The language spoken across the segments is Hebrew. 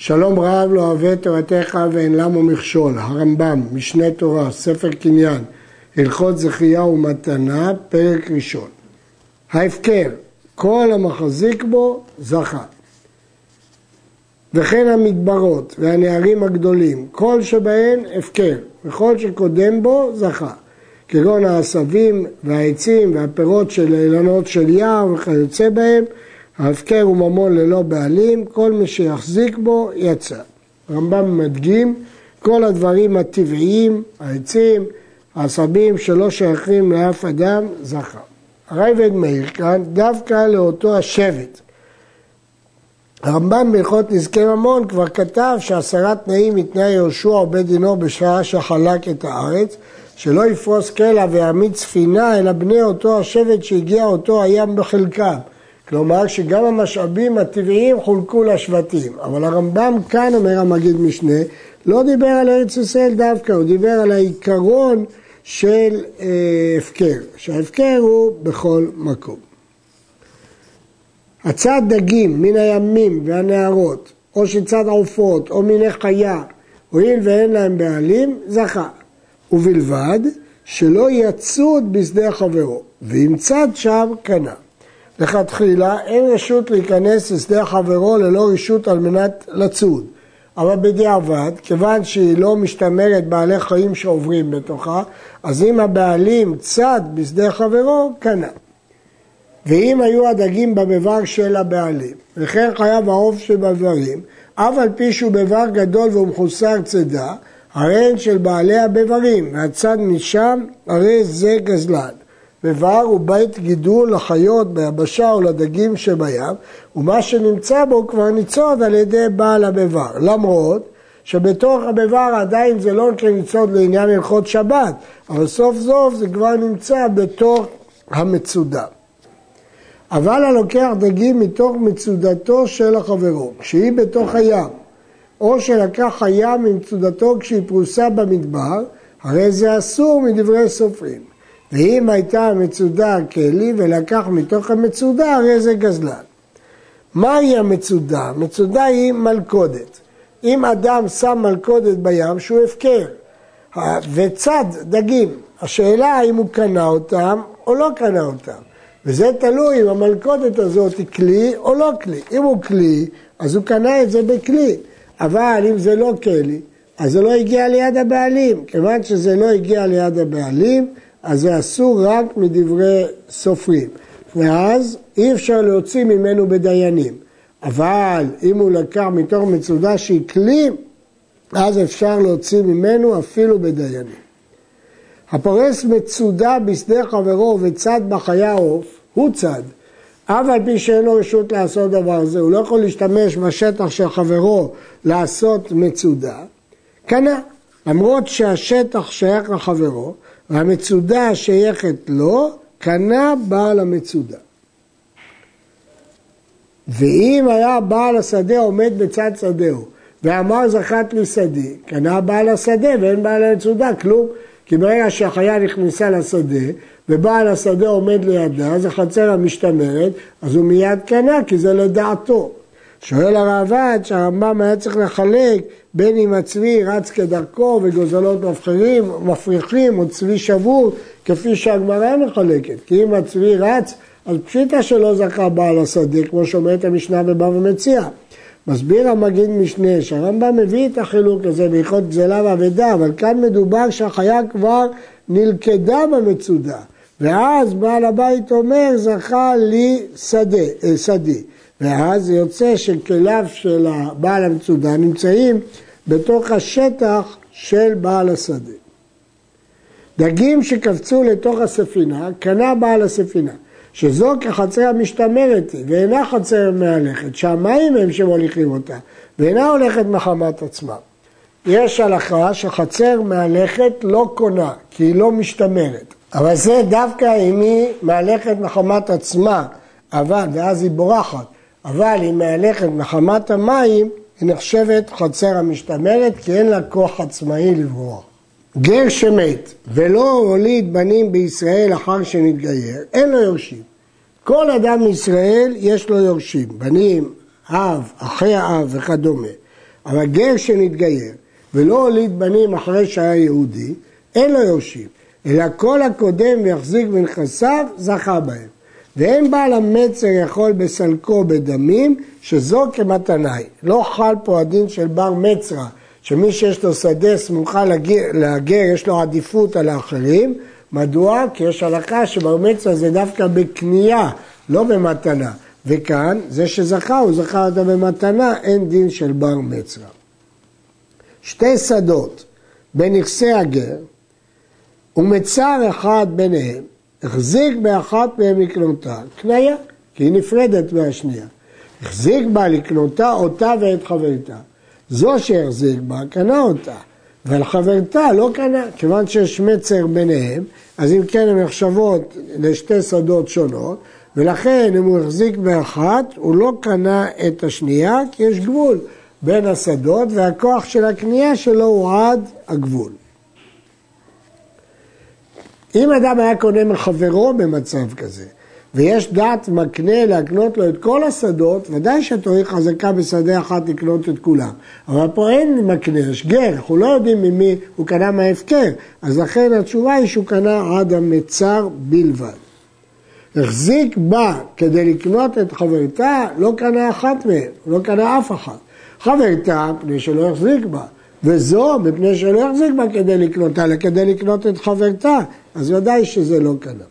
שלום רב לא אוהב תורתך ואין למו מכשול, הרמב"ם, משנה תורה, ספר קניין, הלכות זכייה ומתנה, פרק ראשון. ההפקר, כל המחזיק בו זכה. וכן המדברות והנערים הגדולים, כל שבהן הפקר, וכל שקודם בו זכה. כגון העשבים והעצים והפירות של אילנות של יער וכיוצא בהם, ההפקר הוא ממון ללא בעלים, כל מי שיחזיק בו יצא. הרמב"ם מדגים כל הדברים הטבעיים, העצים, העשבים שלא שייכים לאף אדם, זכה. הרייבד מאיר כאן דווקא לאותו השבט. הרמב"ם בהלכות נזקי ממון כבר כתב שעשרה תנאים מתנאי יהושע ובית דינו בשעה שחלק את הארץ, שלא יפרוס קלע ויעמיד ספינה, אלא בני אותו השבט שהגיע אותו הים בחלקם. כלומר שגם המשאבים הטבעיים חולקו לשבטים. אבל הרמב"ם כאן, אומר המגיד משנה, לא דיבר על ארץ ישראל דווקא, הוא דיבר על העיקרון של אה, הפקר, שההפקר הוא בכל מקום. הצד דגים מן הימים והנהרות, או שצד עופות, או מיני חיה, הואיל ואין להם בעלים, זכה. ובלבד שלא יצוד בשדה חברו, ואם צד שם, קנה. לכתחילה אין רשות להיכנס לשדה חברו ללא רשות על מנת לצוד. אבל בדיעבד, כיוון שהיא לא משתמרת בעלי חיים שעוברים בתוכה, אז אם הבעלים צד בשדה חברו, קנה. ואם היו הדגים בביבר של הבעלים, וכן חייב העוף שבביברים, אף על פי שהוא ביבר גדול והוא מחוסר צידה, הרי הן של בעלי הביברים, והצד משם, הרי זה גזלן. בבר הוא בית גידול לחיות ביבשה או לדגים שבים, ומה שנמצא בו כבר ניצוד על ידי בעל הביבר. למרות שבתוך הביבר עדיין זה לא כניצוד לעניין הלכות שבת, אבל סוף סוף זה כבר נמצא בתוך המצודה. אבל הלוקח דגים מתוך מצודתו של החברו, כשהיא בתוך הים, או שלקח הים ממצודתו כשהיא פרוסה במדבר, הרי זה אסור מדברי סופרים. ואם הייתה המצודה כלי ולקח מתוך המצודה, הרי זה גזלן. מהי המצודה? מצודה היא מלכודת. אם אדם שם מלכודת בים, שהוא הפקר, וצד דגים, השאלה האם הוא קנה אותם או לא קנה אותם. וזה תלוי אם המלכודת הזאת היא כלי או לא כלי. אם הוא כלי, אז הוא קנה את זה בכלי. אבל אם זה לא כלי, אז זה לא הגיע ליד הבעלים. כיוון שזה לא הגיע ליד הבעלים, אז זה אסור רק מדברי סופרים. ואז אי אפשר להוציא ממנו בדיינים. אבל אם הוא לקח מתוך מצודה שהיא כלי, אז אפשר להוציא ממנו אפילו בדיינים. הפורס מצודה בשדה חברו וצד בחיה עוף, הוא צד. אף על פי שאין לו רשות לעשות דבר זה, הוא לא יכול להשתמש בשטח של חברו לעשות מצודה, קנה. למרות שהשטח שייך לחברו, והמצודה שייכת לו, קנה בעל המצודה. ואם היה בעל השדה עומד בצד שדהו, ואמר זכת לי שדי, קנה בעל השדה ואין בעל המצודה, כלום. כי ברגע שהחיה נכנסה לשדה, ובעל השדה עומד לידה, זה חצר המשתמרת, אז הוא מיד קנה, כי זה לדעתו. שואל הרעב"ד שהרמב"ם היה צריך לחלק בין אם הצבי רץ כדרכו וגוזלות מפחירים, מפריחים או צבי שבור כפי שהגמרא מחלקת. כי אם הצבי רץ אז פשיטה שלא זכה בעל השדה כמו שאומרת המשנה בבא ומציע. מסביר המגיד משנה שהרמב"ם מביא את החילוק הזה בהלכות גזלה ואבדה אבל כאן מדובר שהחיה כבר נלכדה במצודה. ואז בעל הבית אומר זכה לי שדה, אה, שדי ואז יוצא שכליו של בעל המצודה נמצאים בתוך השטח של בעל השדה. דגים שקפצו לתוך הספינה, קנה בעל הספינה, שזו כחצר המשתמרת היא, ואינה חצר מהלכת, שהמים הם שמוליכים אותה, ואינה הולכת מחמת עצמה. יש הלכה שחצר מהלכת לא קונה, כי היא לא משתמרת. אבל זה דווקא אם היא מהלכת מחמת עצמה, אבל, ואז היא בורחת. אבל היא מהלכת מחמת המים, היא נחשבת חצר המשתמרת, כי אין לה כוח עצמאי לברוח. גר שמת ולא הוליד בנים בישראל אחר שנתגייר, אין לו יורשים. כל אדם מישראל יש לו יורשים, בנים, אב, אחי האב וכדומה. אבל גר שנתגייר ולא הוליד בנים אחרי שהיה יהודי, אין לו יורשים, אלא כל הקודם ויחזיק בנכסיו, זכה בהם. ואין בעל המצר יכול בסלקו בדמים, שזו כמתנה היא. לא חל פה הדין של בר מצרה, שמי שיש לו שדה סמוכה לגר, יש לו עדיפות על האחרים. מדוע? כי יש הלכה שבר מצרה זה דווקא בקנייה, לא במתנה. וכאן, זה שזכה, הוא זכה אותה במתנה, אין דין של בר מצרה. שתי שדות בנכסי הגר, ומצר אחד ביניהם, החזיק באחת מהם לקנותה, קניה, כי היא נפרדת מהשנייה. החזיק בה לקנותה אותה ואת חברתה. זו שהחזיק בה, קנה אותה, אבל חברתה לא קנה, כיוון שיש מצר ביניהם, אז אם כן הן נחשבות לשתי שדות שונות, ולכן אם הוא החזיק באחת, הוא לא קנה את השנייה, כי יש גבול בין השדות, והכוח של הקנייה שלו הוא עד הגבול. אם אדם היה קונה מחברו במצב כזה, ויש דעת מקנה להקנות לו את כל השדות, ודאי שהתורה חזקה בשדה אחת לקנות את כולם. אבל פה אין מקנה, יש גר, אנחנו לא יודעים ממי הוא קנה מההפקר, אז לכן התשובה היא שהוא קנה עד המצר בלבד. החזיק בה כדי לקנות את חברתה, לא קנה אחת מהן, לא קנה אף אחת. חברתה, מפני שלא החזיק בה. וזו מפני שלא יחזיק בה כדי לקנותה, אלא כדי לקנות את חברתה, אז ודאי שזה לא קנה.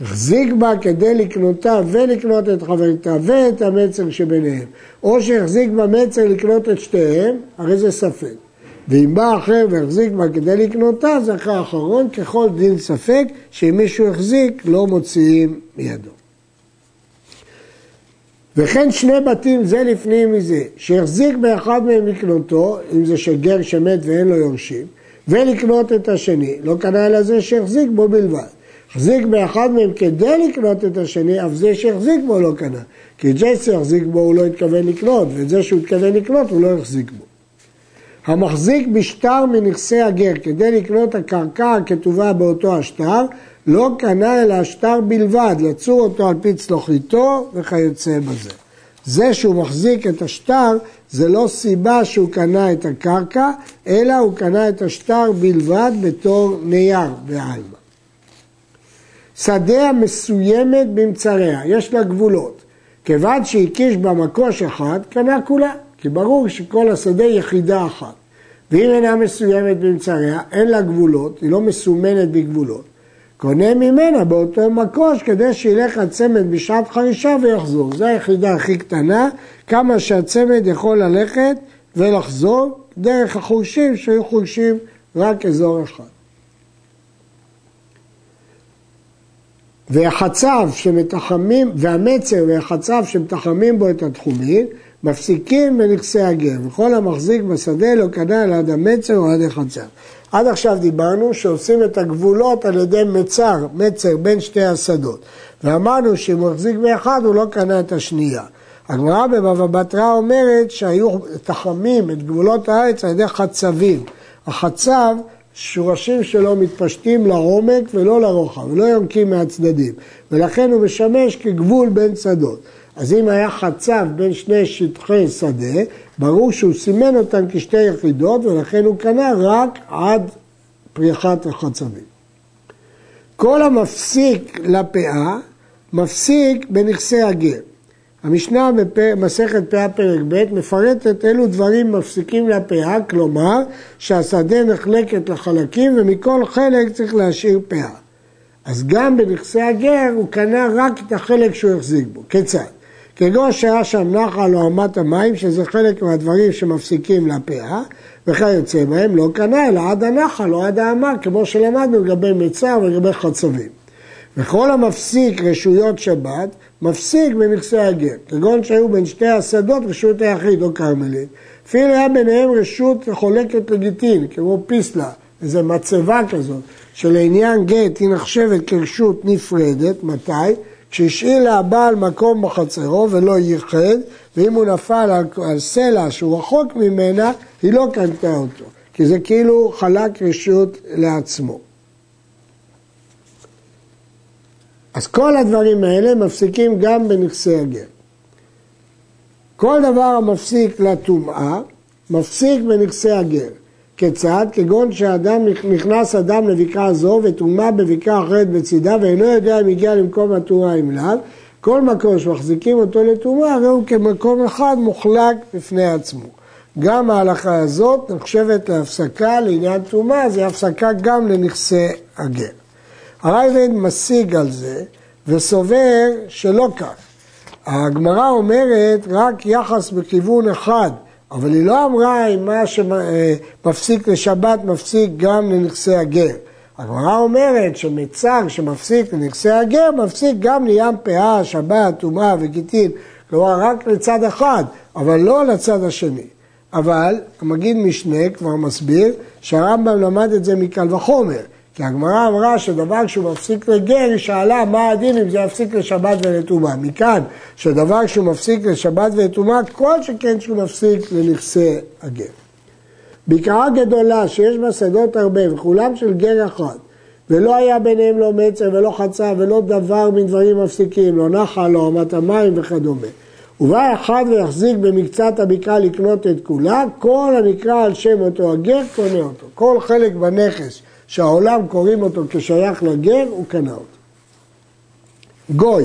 החזיק בה כדי לקנותה ולקנות את חברתה ואת המצר שביניהם, או שהחזיק בה מצר לקנות את שתיהם, הרי זה ספק. ואם בא אחר והחזיק בה כדי לקנותה, זכה אחרון ככל דין ספק, שאם מישהו החזיק לא מוציאים מידו. וכן שני בתים זה לפנים מזה, שהחזיק באחד מהם לקנותו, אם זה של גר שמת ואין לו יורשים, ולקנות את השני, לא קנה אלא זה שהחזיק בו בלבד. החזיק באחד מהם כדי לקנות את השני, אף זה שהחזיק בו לא קנה. כי את זה שהחזיק בו הוא לא התכוון לקנות, ואת זה שהוא התכוון לקנות הוא לא החזיק בו. המחזיק בשטר מנכסי הגר כדי לקנות הקרקע הכתובה באותו השטר, לא קנה אלא השטר בלבד, לצור אותו על פי צלוחיתו וכיוצא בזה. זה שהוא מחזיק את השטר זה לא סיבה שהוא קנה את הקרקע, אלא הוא קנה את השטר בלבד בתור נייר בעלמא. שדה המסוימת במצריה, יש לה גבולות. כיוון שהקיש בה מקוש אחד, קנה כולה, כי ברור שכל השדה יחידה אחת. ואם אינה מסוימת במצריה, אין לה גבולות, היא לא מסומנת בגבולות. קונה ממנה באותו מקוש כדי שילך הצמד בשעת חרישה ויחזור. זו היחידה הכי קטנה, כמה שהצמד יכול ללכת ולחזור דרך החורשים שהיו חורשים רק אזור אחד. והחצב שמתחמים, והמצר והחצב שמתחמים בו את התחומים, מפסיקים בנכסי הגר, וכל המחזיק בשדה לא קנה עד המצר או עד החצב. עד עכשיו דיברנו שעושים את הגבולות על ידי מצר, מצר בין שתי השדות. ואמרנו שאם הוא החזיק באחד הוא לא קנה את השנייה. הגמרא בבבא בתרא אומרת שהיו תחמים את גבולות הארץ על ידי חצבים. החצב, שורשים שלו מתפשטים לעומק ולא לרוחב, ולא יונקים מהצדדים, ולכן הוא משמש כגבול בין שדות. אז אם היה חצב בין שני שטחי שדה, ברור שהוא סימן אותם כשתי יחידות, ולכן הוא קנה רק עד פריחת החצבים. כל המפסיק לפאה, מפסיק בנכסי הגר. המשנה במסכת פאה פרק ב' מפרטת אילו דברים מפסיקים לפאה, כלומר שהשדה נחלקת לחלקים ומכל חלק צריך להשאיר פאה. אז גם בנכסי הגר הוא קנה רק את החלק שהוא החזיק בו. כיצד? כגון שהיה שם נחל או אמת המים, שזה חלק מהדברים שמפסיקים לפאה, וכיוצא בהם לא קנה אלא עד הנחל או עד האמה, כמו שלמדנו לגבי מצר ולגבי חצבים. וכל המפסיק רשויות שבת, מפסיק בנכסי הגר, כגון שהיו בין שתי השדות רשות היחיד או כרמלית. אפילו היה ביניהם רשות חולקת לגיטין, כמו פיסלה, איזו מצבה כזאת, שלעניין גט היא נחשבת כרשות נפרדת, מתי? כשהשאיר לה הבעל מקום בחצרו ולא ייחד, ואם הוא נפל על סלע שהוא רחוק ממנה, היא לא קנתה אותו, כי זה כאילו חלק רשות לעצמו. אז כל הדברים האלה מפסיקים גם בנכסי הגר. כל דבר המפסיק לטומאה, מפסיק בנכסי הגר. כיצד? כגון שאדם נכנס אדם לבקעה זו וטומאה בבקעה אחרת בצידה ואינו יודע אם הגיע למקום הטומאה אם לאו, כל מקום שמחזיקים אותו לטומאה הרי הוא כמקום אחד מוחלק בפני עצמו. גם ההלכה הזאת נחשבת להפסקה לעניין טומאה, זה הפסקה גם לנכסי הגר. הרייבד משיג על זה וסובר שלא כך. הגמרא אומרת רק יחס בכיוון אחד, אבל היא לא אמרה אם מה שמפסיק לשבת מפסיק גם לנכסי הגר. הגמרא אומרת שמצר שמפסיק לנכסי הגר, מפסיק גם לים פאה, שבת, טומאה וגיטין, כלומר רק לצד אחד, אבל לא לצד השני. אבל המגיד משנה כבר מסביר שהרמב"ם למד את זה מקל וחומר. כי הגמרא אמרה שדבר שהוא מפסיק לגר, היא שאלה מה הדין אם זה יפסיק לשבת ולטומאה. מכאן שדבר שהוא מפסיק לשבת ולטומאה, כל שכן שהוא מפסיק לנכסי הגר. בקעה גדולה שיש בה שדות הרבה וכולם של גר אחד, ולא היה ביניהם לא מצר ולא חצה ולא דבר מדברים מפסיקים, לא נחל, לא אמת המים וכדומה. ובא אחד ויחזיק במקצת הבקעה לקנות את כולה, כל הנקרא על שם אותו הגר קונה אותו. כל חלק בנכס שהעולם קוראים אותו כשייך לגר, הוא קנה אותו. גוי,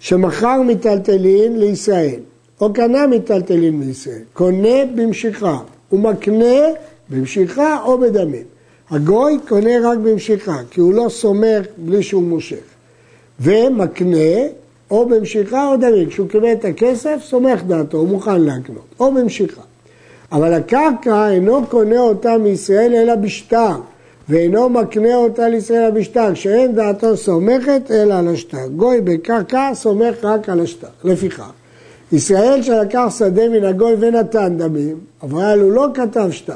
שמכר מיטלטלין לישראל, או קנה מיטלטלין מישראל, קונה במשיכה, ומקנה במשיכה או בדמים. הגוי קונה רק במשיכה, כי הוא לא סומך בלי שהוא מושך. ומקנה או במשיכה או דמים. כשהוא קיבל את הכסף, סומך דעתו, הוא מוכן להקנות, או במשיכה. אבל הקרקע אינו קונה אותה מישראל אלא בשטר, ואינו מקנה אותה לישראל בשטר, כשאין דעתו סומכת אלא על השטר. גוי בקרקע סומך רק על השטר. לפיכך, ישראל שלקח שדה מן הגוי ונתן דמים, אבל הוא לא כתב שטר.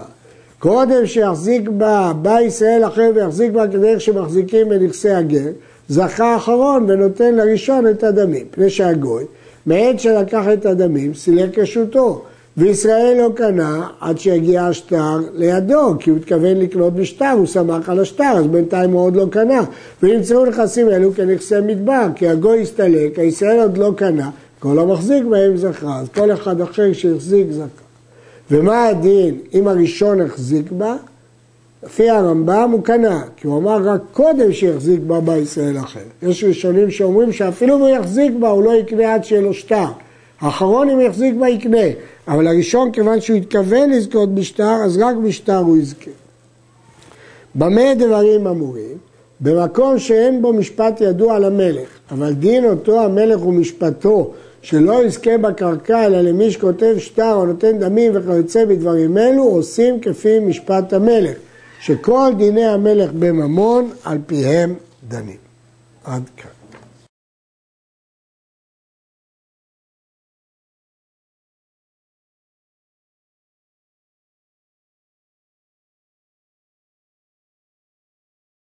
קודם שיחזיק בה, בא ישראל אחר ויחזיק בה כדרך שמחזיקים בנכסי הגר, זכה האחרון ונותן לראשון את הדמים. פני שהגוי, מעת שלקח את הדמים, סילק רשותו. וישראל לא קנה עד שיגיע השטר לידו, כי הוא התכוון לקנות בשטר, הוא שמח על השטר, אז בינתיים הוא עוד לא קנה. ונמצאו נכסים אלו כנכסי מדבר, כי הגוי הסתלק, הישראל עוד לא קנה, כל המחזיק בהם זכה, אז כל אחד אחר שהחזיק זכה. ומה הדין אם הראשון החזיק בה? לפי הרמב"ם הוא קנה, כי הוא אמר רק קודם שיחזיק בה בישראל אחר. יש ראשונים שאומרים שאפילו אם הוא יחזיק בה הוא לא יקנה עד שיהיה לו שטר. האחרון אם יחזיק בה יקנה, אבל הראשון כיוון שהוא התכוון לזכות בשטר, אז רק בשטר הוא יזכה. במה דברים אמורים? במקום שאין בו משפט ידוע למלך, אבל דין אותו המלך ומשפטו שלא יזכה בקרקע אלא למי שכותב שטר או נותן דמים וכיוצא בדברים אלו עושים כפי משפט המלך שכל דיני המלך בממון על פיהם דנים. עד כאן.